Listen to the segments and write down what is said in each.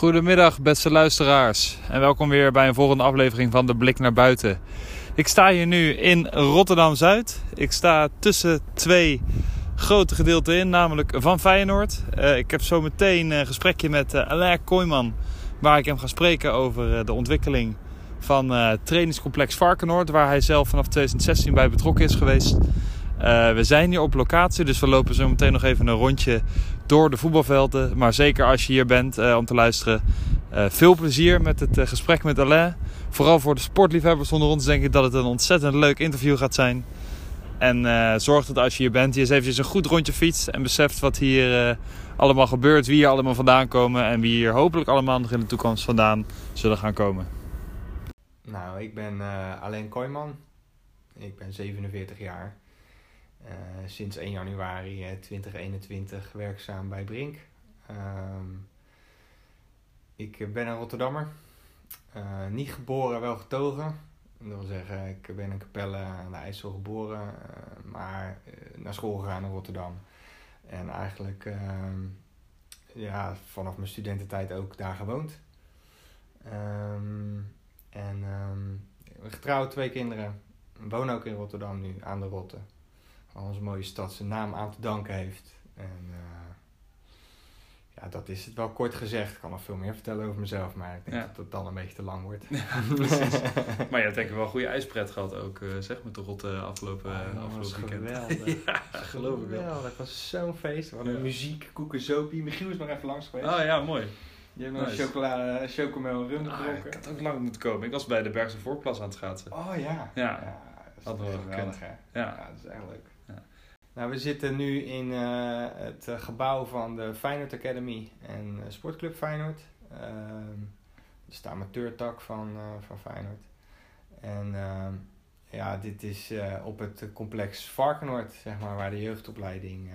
Goedemiddag, beste luisteraars. En welkom weer bij een volgende aflevering van De Blik naar Buiten. Ik sta hier nu in Rotterdam Zuid. Ik sta tussen twee grote gedeelten in, namelijk van Feyenoord. Uh, ik heb zo meteen een gesprekje met uh, Alain Kooijman, waar ik hem ga spreken over uh, de ontwikkeling van trainingscomplex Varkenoord, waar hij zelf vanaf 2016 bij betrokken is geweest. Uh, we zijn hier op locatie, dus we lopen zo meteen nog even een rondje door de voetbalvelden. Maar zeker als je hier bent uh, om te luisteren, uh, veel plezier met het gesprek met Alain. Vooral voor de sportliefhebbers onder ons denk ik dat het een ontzettend leuk interview gaat zijn. En zorg dat als je hier bent, je eens eventjes een goed rondje fietst en beseft wat hier allemaal gebeurt, wie hier allemaal vandaan komen en wie hier hopelijk allemaal nog in de toekomst vandaan zullen gaan komen. Nou, ik ben Alain Kooijman. Ik ben 47 jaar. Uh, sinds 1 januari 2021 werkzaam bij Brink. Um, ik ben een Rotterdammer. Uh, niet geboren, wel getogen. Dat wil zeggen, ik ben in Capelle aan de IJssel geboren, uh, maar naar school gegaan in Rotterdam. En eigenlijk ehm, ja, vanaf mijn studententijd ook daar gewoond. Um, en getrouwd, twee kinderen. Woon ook in Rotterdam nu, aan de Rotte onze mooie stad zijn naam aan te danken heeft. En uh, ja, dat is het wel kort gezegd. Ik kan nog veel meer vertellen over mezelf, maar ik denk ja. dat het dan een beetje te lang wordt. Ja, maar je hebt denk ik wel een goede ijspret gehad ook, uh, zeg, met de rotte afgelopen, oh, afgelopen weekend. Geweldig. ja, geloof ik wel. Dat was zo'n feest. Hadden ja. muziek, koeken, zopie. Michiel is nog even langs geweest. Oh ja, mooi. Je hebt nog nice. chocola, chocomel rum ah, Ik had ook lang moeten komen. Ik was bij de Bergse Voorplas aan het schaatsen. Oh ja. Ja. ja dat is geweldig, hè? Ja. ja, dat is echt leuk. Nou, we zitten nu in uh, het uh, gebouw van de Feyenoord Academy en uh, Sportclub Feyenoord. dat is de amateurtak van, van Feyenoord. En ehm, ja, dit is op het complex Varkenoord, zeg maar, waar de jeugdopleiding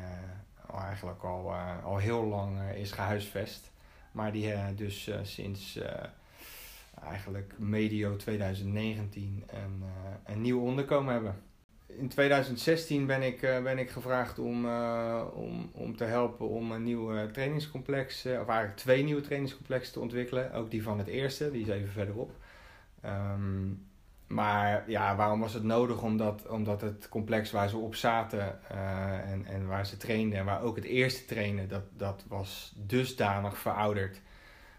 al eigenlijk al, al heel lang is gehuisvest. Maar die dus sinds eigenlijk medio 2019 een, een nieuw onderkomen hebben in 2016 ben ik, uh, ben ik gevraagd om, uh, om, om te helpen om een nieuw trainingscomplex, uh, of eigenlijk twee nieuwe trainingscomplexen te ontwikkelen. Ook die van het eerste, die is even verderop. Um, maar ja, waarom was het nodig? Omdat, omdat het complex waar ze op zaten en, en waar ze trainden en waar ook het eerste trainen, dat, dat was dusdanig verouderd.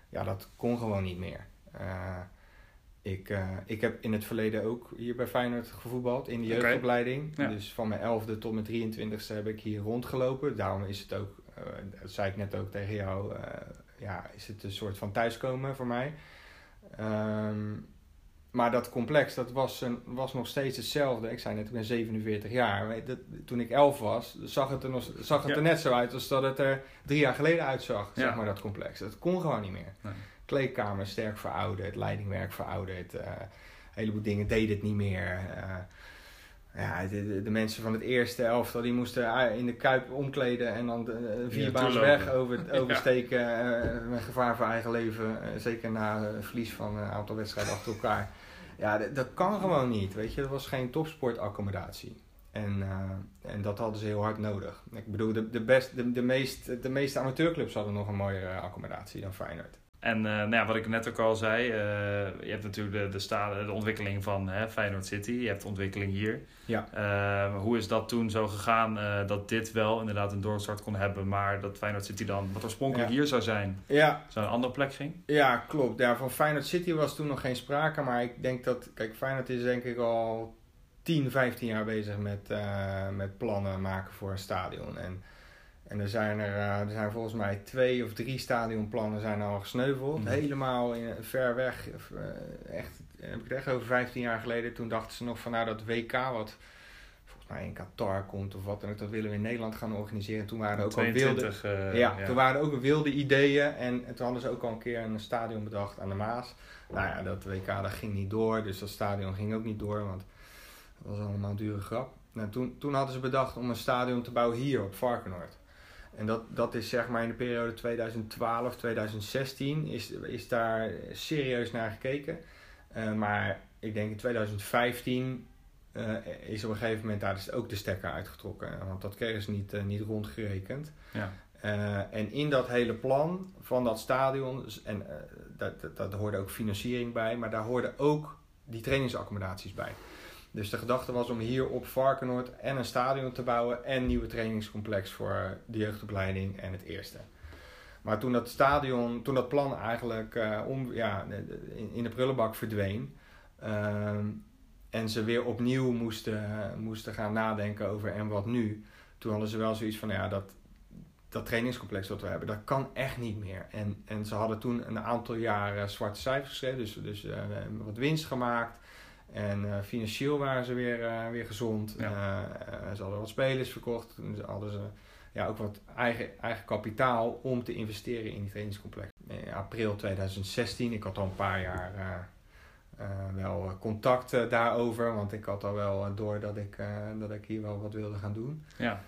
Ja, dat kon gewoon niet meer. Ik, uh, ik heb in het verleden ook hier bij Feyenoord gevoetbald in de jeugdopleiding. Dus van mijn 11e tot mijn 23e heb ik hier rondgelopen. Daarom is het ook, uh, dat zei ik net ook tegen jou, uh, ja, is het een soort van thuiskomen voor mij. Um, maar dat complex, dat was, een, was nog steeds hetzelfde. Ik zei net, ik ben 47 jaar. Dat, toen ik 11 was, zag het, er, nog, zag het er net zo uit als dat het er drie jaar geleden uitzag, ja. zeg maar, dat complex. Dat kon gewoon niet meer. Nee kleedkamer sterk verouderd, leidingwerk verouderd. Uh, een heleboel dingen deden het niet meer. Uh, ja, de, de, mensen van het eerste elftal die moesten in de kuip omkleden en dan de, vier ja, weg over, oversteken ja. met gevaar voor eigen leven. zeker na het verlies van een aantal wedstrijden achter elkaar. Ja, dat, dat kan gewoon niet. Weet je, dat was geen topsportaccommodatie. En, uh, en dat hadden ze heel hard nodig. Ik bedoel, de, de, best, de, de, meest, de meeste amateurclubs hadden nog een mooiere accommodatie dan Feyenoord. En uh, nou ja, wat ik net ook al zei, uh, je hebt natuurlijk de, de, stade, de ontwikkeling van hè, Feyenoord City. Je hebt de ontwikkeling hier. Ja. Uh, hoe is dat toen zo gegaan dat dit wel inderdaad een doorstart kon hebben, maar dat Feyenoord City dan, wat oorspronkelijk hier zou zijn, ja. zou een andere plek ging? Ja, klopt. Ja, van Feyenoord City was toen nog geen sprake, maar ik denk dat, kijk, Feyenoord is denk ik al 10, 15 jaar bezig met, met plannen maken voor een stadion. En en er zijn er, uh, er zijn volgens mij twee of drie stadionplannen zijn al gesneuveld. Mhm. Helemaal in, ver weg. Uh, echt, heb ik het echt over 15 jaar geleden. Toen dachten ze nog van nou dat WK wat volgens mij in Qatar komt of wat. En dat willen we in Nederland gaan organiseren. Toen waren er ook 22, al wilde, uh, ja, ja, toen waren er ook wilde ideeën. En, en, toen hadden ze ook al een keer een stadion bedacht aan de Maas. Nou ja, dat WK dat ging niet door. Dus dat stadion ging ook niet door. Want dat was allemaal een dure grap. Nou, toen, toen hadden ze bedacht om een stadion te bouwen hier op Varkenoord. En dat, dat is zeg maar in de periode 2012, 2016 is, is daar serieus naar gekeken. Uh, maar ik denk in 2015 uh, eh, is op een gegeven moment daar dus ook de stekker uitgetrokken. Want dat kregen ze niet, uh, niet rondgerekend. Ja. en in dat hele plan van dat stadion, en dat, dat, dat hoorde ook financiering bij, maar daar hoorden ook die trainingsaccommodaties bij. Dus de gedachte was om hier op Varkenoord en een stadion te bouwen en een nieuwe trainingscomplex voor de jeugdopleiding en het eerste. Maar toen dat stadion, toen dat plan eigenlijk uh, om, ja, in, de prullenbak verdween uh, en ze weer opnieuw moesten, moesten gaan nadenken over en wat nu, toen hadden ze wel zoiets van ja, dat, dat trainingscomplex dat we hebben, dat kan echt niet meer. En, en ze hadden toen een aantal jaren zwarte cijfers geschreven, dus, dus wat winst gemaakt. En uh, financieel waren ze weer, uh, weer gezond. Ja. Uh, ze hadden wat spelers verkocht. Toen hadden ze ja, ook wat eigen, eigen kapitaal om te investeren in die trainingscomplex. In april 2016, ik had al een paar jaar wel contact daarover. Want ik had al wel door dat ik, dat ik hier wel wat wilde gaan doen. Ja.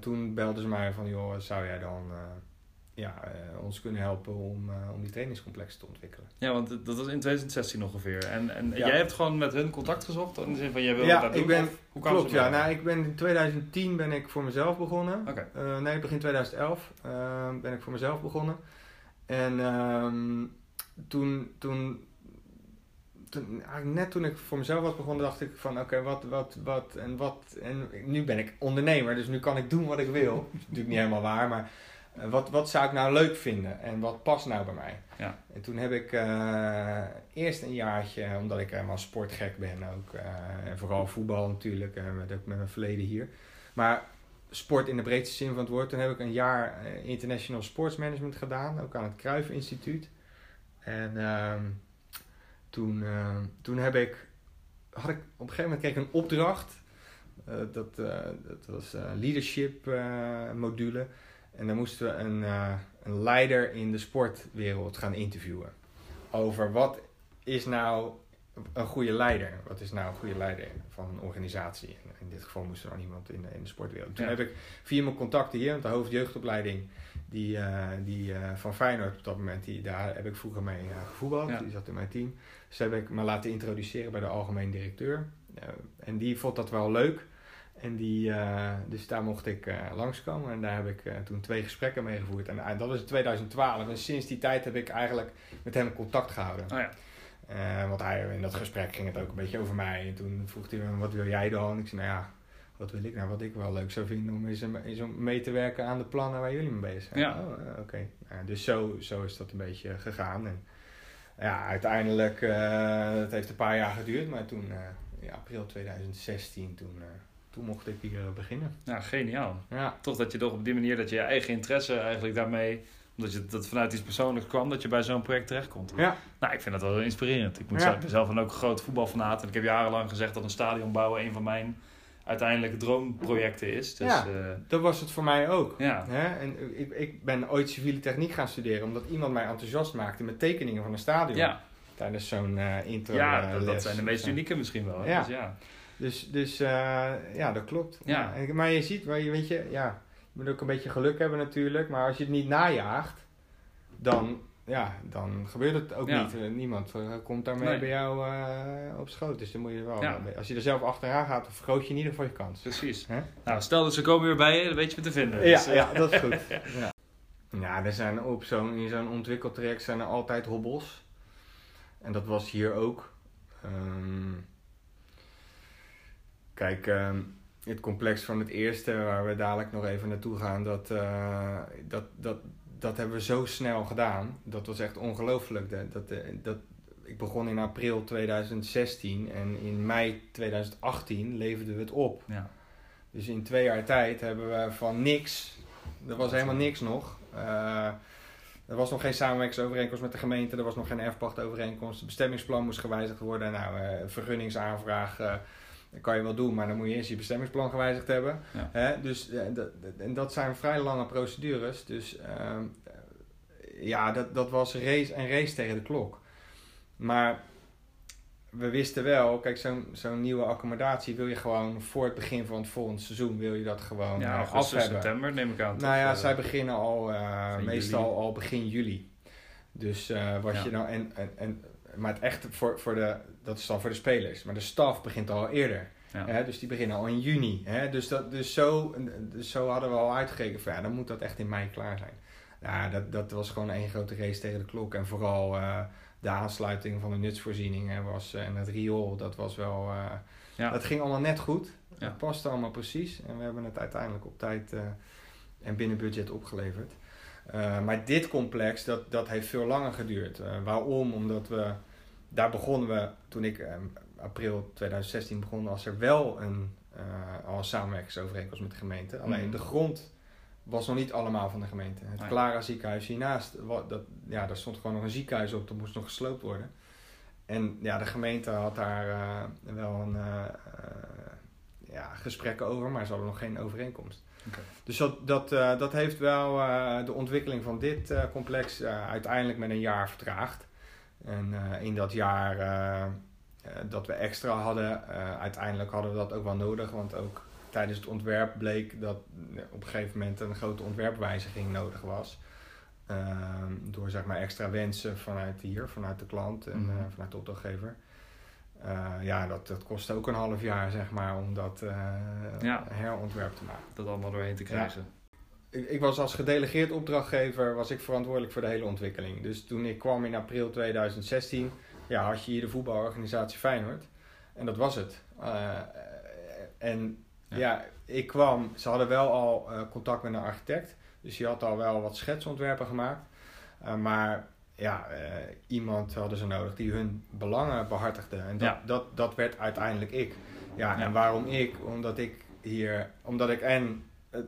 toen belden ze mij van, joh, zou jij dan ja, uh, ons kunnen helpen om, uh, om die trainingscomplexen te ontwikkelen. Ja, want dat was in 2016 ongeveer. En, en jij hebt gewoon met hun contact gezocht? In de zin van, jij wilde ja, dat doen? Ik ben, hoe kan klopt, ja. Nou, ik ben in 2010 ben ik voor mezelf begonnen. Okay. Uh, nee, begin 2011 ben ik voor mezelf begonnen. En um, toen, toen, toen, net toen ik voor mezelf was begonnen, dacht ik van oké, okay, wat, wat, wat en wat. En nu ben ik ondernemer, dus nu kan ik doen wat ik wil. dat is natuurlijk niet helemaal waar, maar eh, wat, wat zou ik nou leuk vinden en wat past nou bij mij? Ja. En toen heb ik uh, eerst een jaartje, omdat ik helemaal sportgek ben ook, uh, en vooral voetbal natuurlijk, uh, met, ook met mijn verleden hier. Maar sport in de breedste zin van het woord. Toen heb ik een jaar International Sports Management gedaan, ook aan het Cruyff Instituut. En ehm, toen, toen heb ik, had ik op een gegeven moment kreeg ik een opdracht. dat, dat was leadership module. En dan moesten we een, uh, een leider in de sportwereld gaan interviewen. Over wat is nou een goede leider? Wat is nou een goede leider van een organisatie? In dit geval moest er dan iemand in de, in de sportwereld. Toen heb ik via mijn contacten hier, want de hoofdjeugdopleiding die, uh, die, uh, van Feyenoord op dat moment, die, daar heb ik vroeger mee gevoetbald. Ja. Die zat in mijn team. Dus heb ik me laten introduceren bij de algemeen directeur. en die vond dat wel leuk. En die, uh, dus daar mocht ik uh, langskomen en daar heb ik uh, toen twee gesprekken mee gevoerd. En dat was in 2012 en sinds die tijd heb ik eigenlijk met hem contact gehouden. Oh ja. want hij, in dat gesprek ging het ook een beetje over mij. En toen vroeg hij me, wat wil jij dan? Ik zei, nou ja, wat wil ik nou? Wat ik wel leuk zou vinden om is, is om mee te werken aan de plannen waar jullie mee bezig zijn. Ja. Oh, oké. Okay. dus zo, zo is dat een beetje gegaan. En ja, uiteindelijk, het heeft een paar jaar geduurd, maar toen, in april 2016, toen toen mocht ik hier eh, beginnen. Ja, geniaal. Ja. Toch dat je toch op die manier dat je je eigen interesse eigenlijk daarmee, omdat je dat vanuit iets persoonlijks kwam, dat je bij zo'n project terechtkomt. Ja. Nou, ik vind dat wel inspirerend. Ik moet ja. zelf dan ook een groot voetbalfanaat en ik heb jarenlang gezegd dat een stadion bouwen een van mijn uiteindelijke droomprojecten is. Dus, ja, uh, dat was het voor mij ook. Ja. Hè? En ik, ik ben ooit civiele techniek gaan studeren omdat iemand mij enthousiast maakte met tekeningen van een stadion. Ja. Tijdens zo'n uh, intro. Ja, dat, dat zijn de meest unieke misschien wel. Ja. Dus, ja. Dus, dus uh, ja, dat klopt. Ja. maar je ziet, je, weet je, ja, je moet ook een beetje geluk hebben natuurlijk. Maar als je het niet najaagt, dan, ja, dan gebeurt het ook niet. Uh, niemand uh, komt daarmee nee. bij jou op schoot. Dus dan moet je wel, als je er zelf achteraan gaat, dan vergroot je in ieder geval je kans. Precies. Nou, stel dat ze komen weer bij je, dan weet je me te vinden. Ja, dus, ja dat is goed. ja. ja, er zijn op zo'n, in zo'n ontwikkeltraject zijn er altijd hobbels. En dat was hier ook. Um, Kijk, uh, het complex van het eerste, waar we dadelijk nog even naartoe gaan, dat, uh, dat, dat, dat hebben we zo snel gedaan. Dat was echt ongelooflijk. Dat, dat, eh, dat, ik begon in april 2016 en in mei 2018 leverden we het op. Ja. Dus in twee jaar tijd hebben we van niks, er was helemaal niks nog. Uh, er was nog geen samenwerkingsovereenkomst met de gemeente, er was nog geen erfpachtovereenkomst. Het bestemmingsplan moest gewijzigd worden. Nou, uh, vergunningsaanvraag dat kan je wel doen, maar dan moet je eerst je bestemmingsplan gewijzigd hebben. Hè? Dus, uh, dat, en dat zijn vrij lange procedures. Dus uh, ja, dat, dat was race, een race tegen de klok. Maar we wisten wel, kijk, zo'n zo'n nieuwe accommodatie wil je gewoon voor het begin van het volgende seizoen wil je dat gewoon ja, uh, af hebben. september neem ik aan. Nou ja, zij beginnen al meestal al begin juli. Dus wat ja. je nou en, en, en maar het echt voor, voor de, dat is dan voor de spelers. Maar de staf begint al eerder. Hè, dus die beginnen al in juni. Hè? Dus, dat, dus, zo, dus zo hadden we al uitgekeken van ja, dan moet dat echt in mei klaar zijn. Ja, dat, dat was gewoon één grote race tegen de klok. En vooral uh, de aansluiting van de nutsvoorzieningen was, en het riool, dat was wel... Uh, ja. Dat ging allemaal net goed. Ja. Het paste allemaal precies. En we hebben het uiteindelijk op tijd en binnen budget opgeleverd. Maar dit complex, dat, dat heeft veel langer geduurd. waarom? Omdat we... Daar begonnen we, toen ik april 2016 begonnen, als er wel een, al een samenwerkingsovereenkomst met de gemeente. Alleen mhm. de grond was nog niet allemaal van de gemeente. Het Clara ziekenhuis hiernaast, dat, ja, daar stond gewoon nog een ziekenhuis op, dat moest nog gesloopt worden. En ja, de gemeente had daar uh, wel een uh, ja, gesprekken over, maar ze hadden nog geen overeenkomst. Okay. Dus dat, dat, dat heeft wel de ontwikkeling van dit complex uiteindelijk met een jaar vertraagd. En in dat jaar dat we extra hadden, uiteindelijk hadden we dat ook wel nodig, want ook tijdens het ontwerp bleek dat op een gegeven moment een grote ontwerpwijziging nodig was. Ehm, door zeg maar extra wensen vanuit hier, vanuit de klant en mhm. eh, vanuit de opdrachtgever. Uh, ja, dat, dat kost ook een half jaar zeg maar om dat uh, herontwerp te maken. Dat allemaal doorheen te krijgen. Ik, ik, was als gedelegeerd opdrachtgever was ik verantwoordelijk voor de hele ontwikkeling. Dus toen ik kwam in april 2016, ja, had je hier de voetbalorganisatie Feyenoord. En dat was het. en ja. ik kwam, ze hadden wel al contact met een architect. Dus die had al wel wat schetsontwerpen gemaakt. Maar ja, uh, iemand hadden ze nodig die hun belangen behartigde. En dat, dat, dat werd uiteindelijk ik. Ja, ja, en waarom ik? Omdat ik hier, omdat ik en het,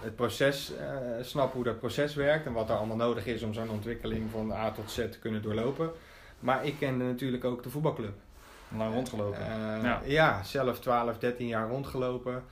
het proces snap hoe dat proces werkt en wat er allemaal nodig is om zo'n ontwikkeling van A tot Z te kunnen doorlopen. Maar ik kende natuurlijk ook de voetbalclub. Lang rondgelopen. Uh, ja. ja. zelf 12, 13 jaar rondgelopen.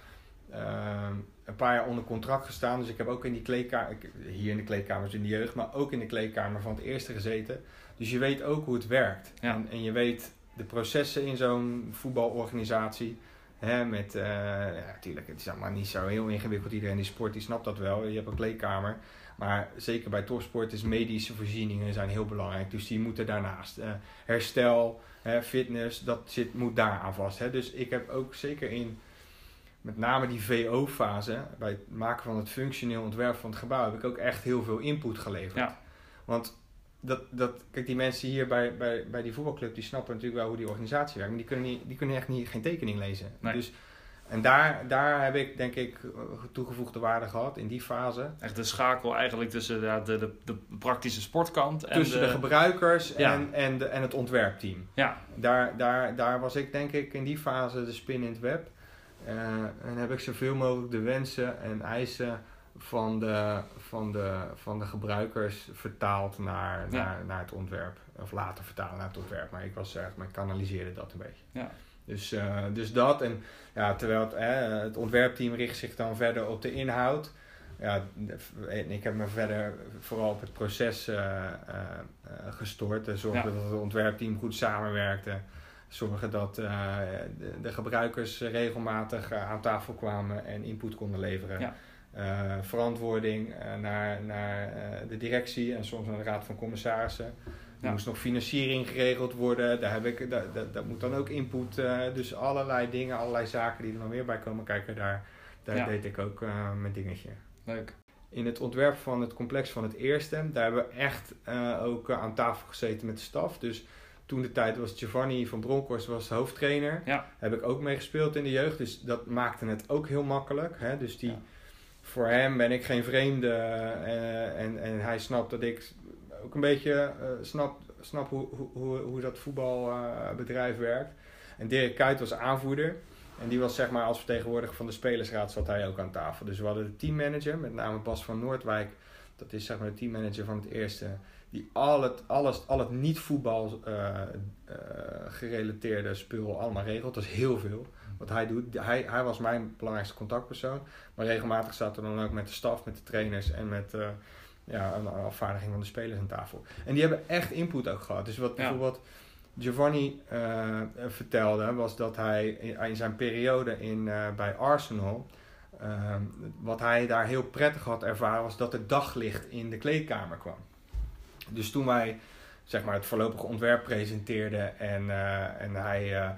Een paar jaar onder contract gestaan. Dus ik heb ook in die kleedkamer, hier in de kleedkamers in de jeugd, maar ook in de kleedkamer van het eerste gezeten. Dus je weet ook hoe het werkt. Ja. En, en je weet de processen in zo'n voetbalorganisatie. Hè, met, uh, ja, natuurlijk, het is allemaal niet zo heel ingewikkeld. Iedereen die sport, die snapt dat wel. Je hebt een kleedkamer. Maar zeker bij topsport is medische voorzieningen zijn heel belangrijk. Dus die moeten daarnaast. Uh, herstel, fitness, dat zit, moet daar aan vast. Hè. Dus ik heb ook zeker in met name die VO-fase, bij het maken van het functioneel ontwerp van het gebouw, heb ik ook echt heel veel input geleverd. Ja. Want dat, dat, kijk, die mensen hier bij, bij, bij die voetbalclub, die snappen natuurlijk wel hoe die organisatie werkt, maar die kunnen, niet, die kunnen echt niet, geen tekening lezen. Nee. Dus en daar, daar heb ik denk ik toegevoegde waarde gehad in die fase. Echt de schakel eigenlijk tussen de, de, de, de praktische sportkant en tussen de, gebruikers en, en, de, en het ontwerpteam. Ja. Daar, daar, daar was ik denk ik in die fase de spin in het web. Uh, en heb ik zoveel mogelijk de wensen en eisen van de, van de, van de gebruikers vertaald naar, naar, naar het ontwerp. Of later vertaald naar het ontwerp. Maar ik was zeg maar, ik kanaliseerde dat een beetje. Ja. Dus, uh, dus dat. En ja, terwijl het, eh, het ontwerpteam richt zich dan verder op de inhoud. Ja, en ik heb me verder vooral op het proces uh, uh, gestort. Zorgen dat het ontwerpteam goed samenwerkte. Zorgen dat de, de, gebruikers regelmatig aan tafel kwamen en input konden leveren. Ja. verantwoording naar, naar de directie en soms naar de raad van commissarissen. Er moest nog financiering geregeld worden. Daar, heb ik, daar, daar, moet dan ook input. Uh, dus allerlei dingen, allerlei zaken die er nog meer bij komen kijken. Daar, daar deed ik ook uh, mijn dingetje. Leuk. In het ontwerp van het complex van het eerste, daar hebben we echt uh, ook aan tafel gezeten met de staf. Dus toen de tijd was Giovanni van Bronckhorst was hoofdtrainer. Ja. Heb ik ook meegespeeld in de jeugd. Dus dat maakte het ook heel makkelijk. Hè? Dus die, voor hem ben ik geen vreemde. en, en hij snapt dat ik ook een beetje uh, snap, snap hoe, hoe, hoe dat voetbalbedrijf werkt. En Dirk Kuyt was aanvoerder. En die was zeg maar als vertegenwoordiger van de spelersraad zat hij ook aan tafel. Dus we hadden de teammanager, met name Bas van Noordwijk. Dat is zeg maar de teammanager van het eerste. Die al het, alles, al het niet-voetbal uh, uh, gerelateerde spul allemaal regelt. Dat is heel veel wat hij doet. Hij, hij was mijn belangrijkste contactpersoon. Maar regelmatig zat er dan ook met de staf, met de trainers en met ja, een afvaardiging van de spelers aan tafel. En die hebben echt input ook gehad. Dus wat bijvoorbeeld Giovanni uh, vertelde, was dat hij in, zijn periode in, uh, bij Arsenal, uh, wat hij daar heel prettig had ervaren, was dat het daglicht in de kleedkamer kwam. Dus toen wij zeg maar, het voorlopige ontwerp presenteerden en, en hij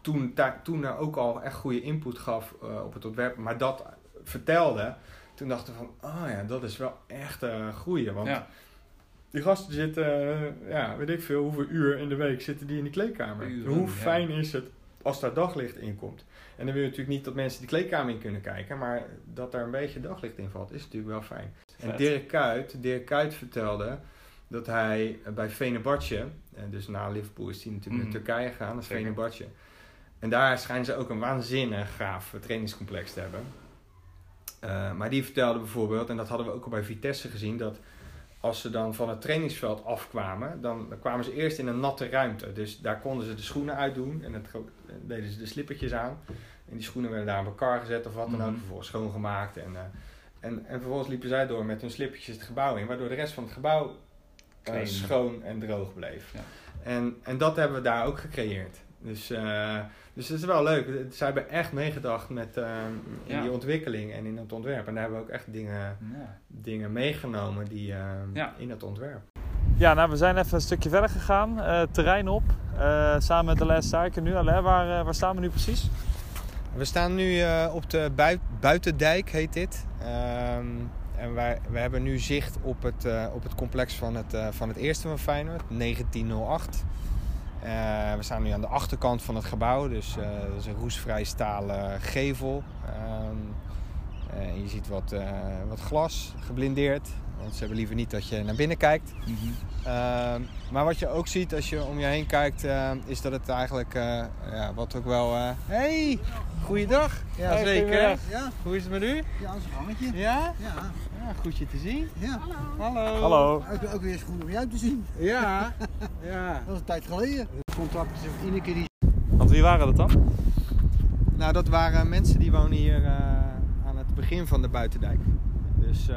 toen, toen ook al echt goede input gaf op het ontwerp, maar dat vertelde, toen dachten we van, oh ja, dat is wel echt een goeie. Want ja. die gasten zitten, ja, weet ik veel, hoeveel uur in de week zitten die in de kleedkamer. Hoe fijn is het als daar daglicht in komt? En dan wil je natuurlijk niet dat mensen die kleedkamer in kunnen kijken, maar dat daar een beetje daglicht in valt, is natuurlijk wel fijn. En Dirk Kuyt, Dirk Kuyt vertelde dat hij bij Fenerbahce, dus na Liverpool is hij natuurlijk naar mhm. Turkije gegaan, naar Fenerbahce. En daar schijnen ze ook een waanzinnig gaaf trainingscomplex te hebben. Uh, maar die vertelde bijvoorbeeld, en dat hadden we ook al bij Vitesse gezien, dat als ze dan van het trainingsveld afkwamen, dan, dan kwamen ze eerst in een natte ruimte. Dus daar konden ze de schoenen uitdoen en deden ze de slippertjes aan. En die schoenen werden daar op elkaar gezet of wat dan ook, mm vervolgens schoongemaakt. En, uh, en, en vervolgens liepen zij door met hun slippertjes het gebouw in, waardoor de rest van het gebouw uh, schoon en droog bleef. Ja. En, en dat hebben we daar ook gecreëerd. Dus, uh, dus het is wel leuk. Zij hebben echt meegedacht met uh, in die ontwikkeling en in het ontwerp. En daar hebben we ook echt dingen, dingen meegenomen die, uh, in het ontwerp. Ja, nou we zijn even een stukje verder gegaan. terrein op. samen met de Les Cycle nu. Alain, waar, waar staan we nu precies? We staan nu op de Buitendijk, heet dit. Ehm, en wij, we hebben nu zicht op het, op het complex van het, van het eerste van Feyenoord, 1908. Uh, we staan nu aan de achterkant van het gebouw, dus dat is een roestvrij stalen gevel. Uh, en je ziet wat, wat glas, geblindeerd. Want ze hebben liever niet dat je naar binnen kijkt. Mm -hmm. maar wat je ook ziet als je om je heen kijkt, is dat het eigenlijk, ja, wat ook wel... hey, goeiedag. Ja, hey, zeker. Ja. Hoe is het met u? Ja, als een gangetje. Ja? Ja. Ja, goed je te zien. Ja. Hallo. Hallo. Hallo. Ook, ook weer eens goed om jou te zien. Ja. ja. Dat is een tijd geleden. Het contract is Ineke die... Want wie waren dat dan? Nou, dat waren mensen die wonen hier uh, het begin van de buitendijk. Dus uh,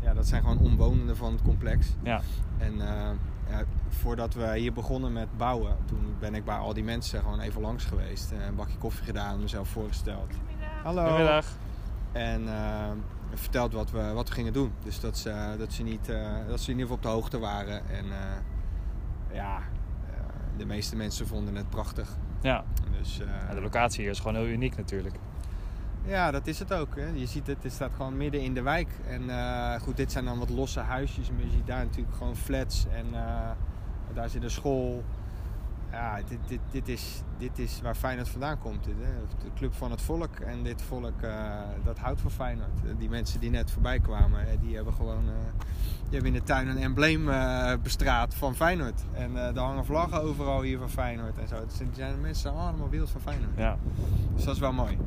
ja, dat zijn gewoon omwonenden van het complex. Ja. En uh, ja, voordat we hier begonnen met bouwen, toen ben ik bij al die mensen gewoon even langs geweest. Een bakje koffie gedaan, mezelf voorgesteld. Hallo. Goedemiddag. En verteld wat we, wat we gingen doen. Dus dat ze, dat, ze niet, uh, dat ze in ieder geval op de hoogte waren. En uh, ja, uh, de meeste mensen vonden het prachtig. Ja. Dus, ja, de locatie hier is gewoon heel uniek natuurlijk. Ja, dat is het ook. Hè. Je ziet het, het staat gewoon midden in de wijk. En goed, dit zijn dan wat losse huisjes. Maar je ziet daar natuurlijk gewoon flats. En daar zit een school ja, dit, dit, dit, is, dit is waar Feyenoord vandaan komt. Dit, hè? De club van het volk. En dit volk, uh, dat houdt van Feyenoord. Die mensen die net voorbij kwamen, die hebben gewoon... Die hebben in de tuin een embleem bestraat van Feyenoord. En er hangen vlaggen overal hier van Feyenoord en zo. Dus die zijn mensen allemaal wild van Feyenoord. Ja. Dus dat is wel mooi.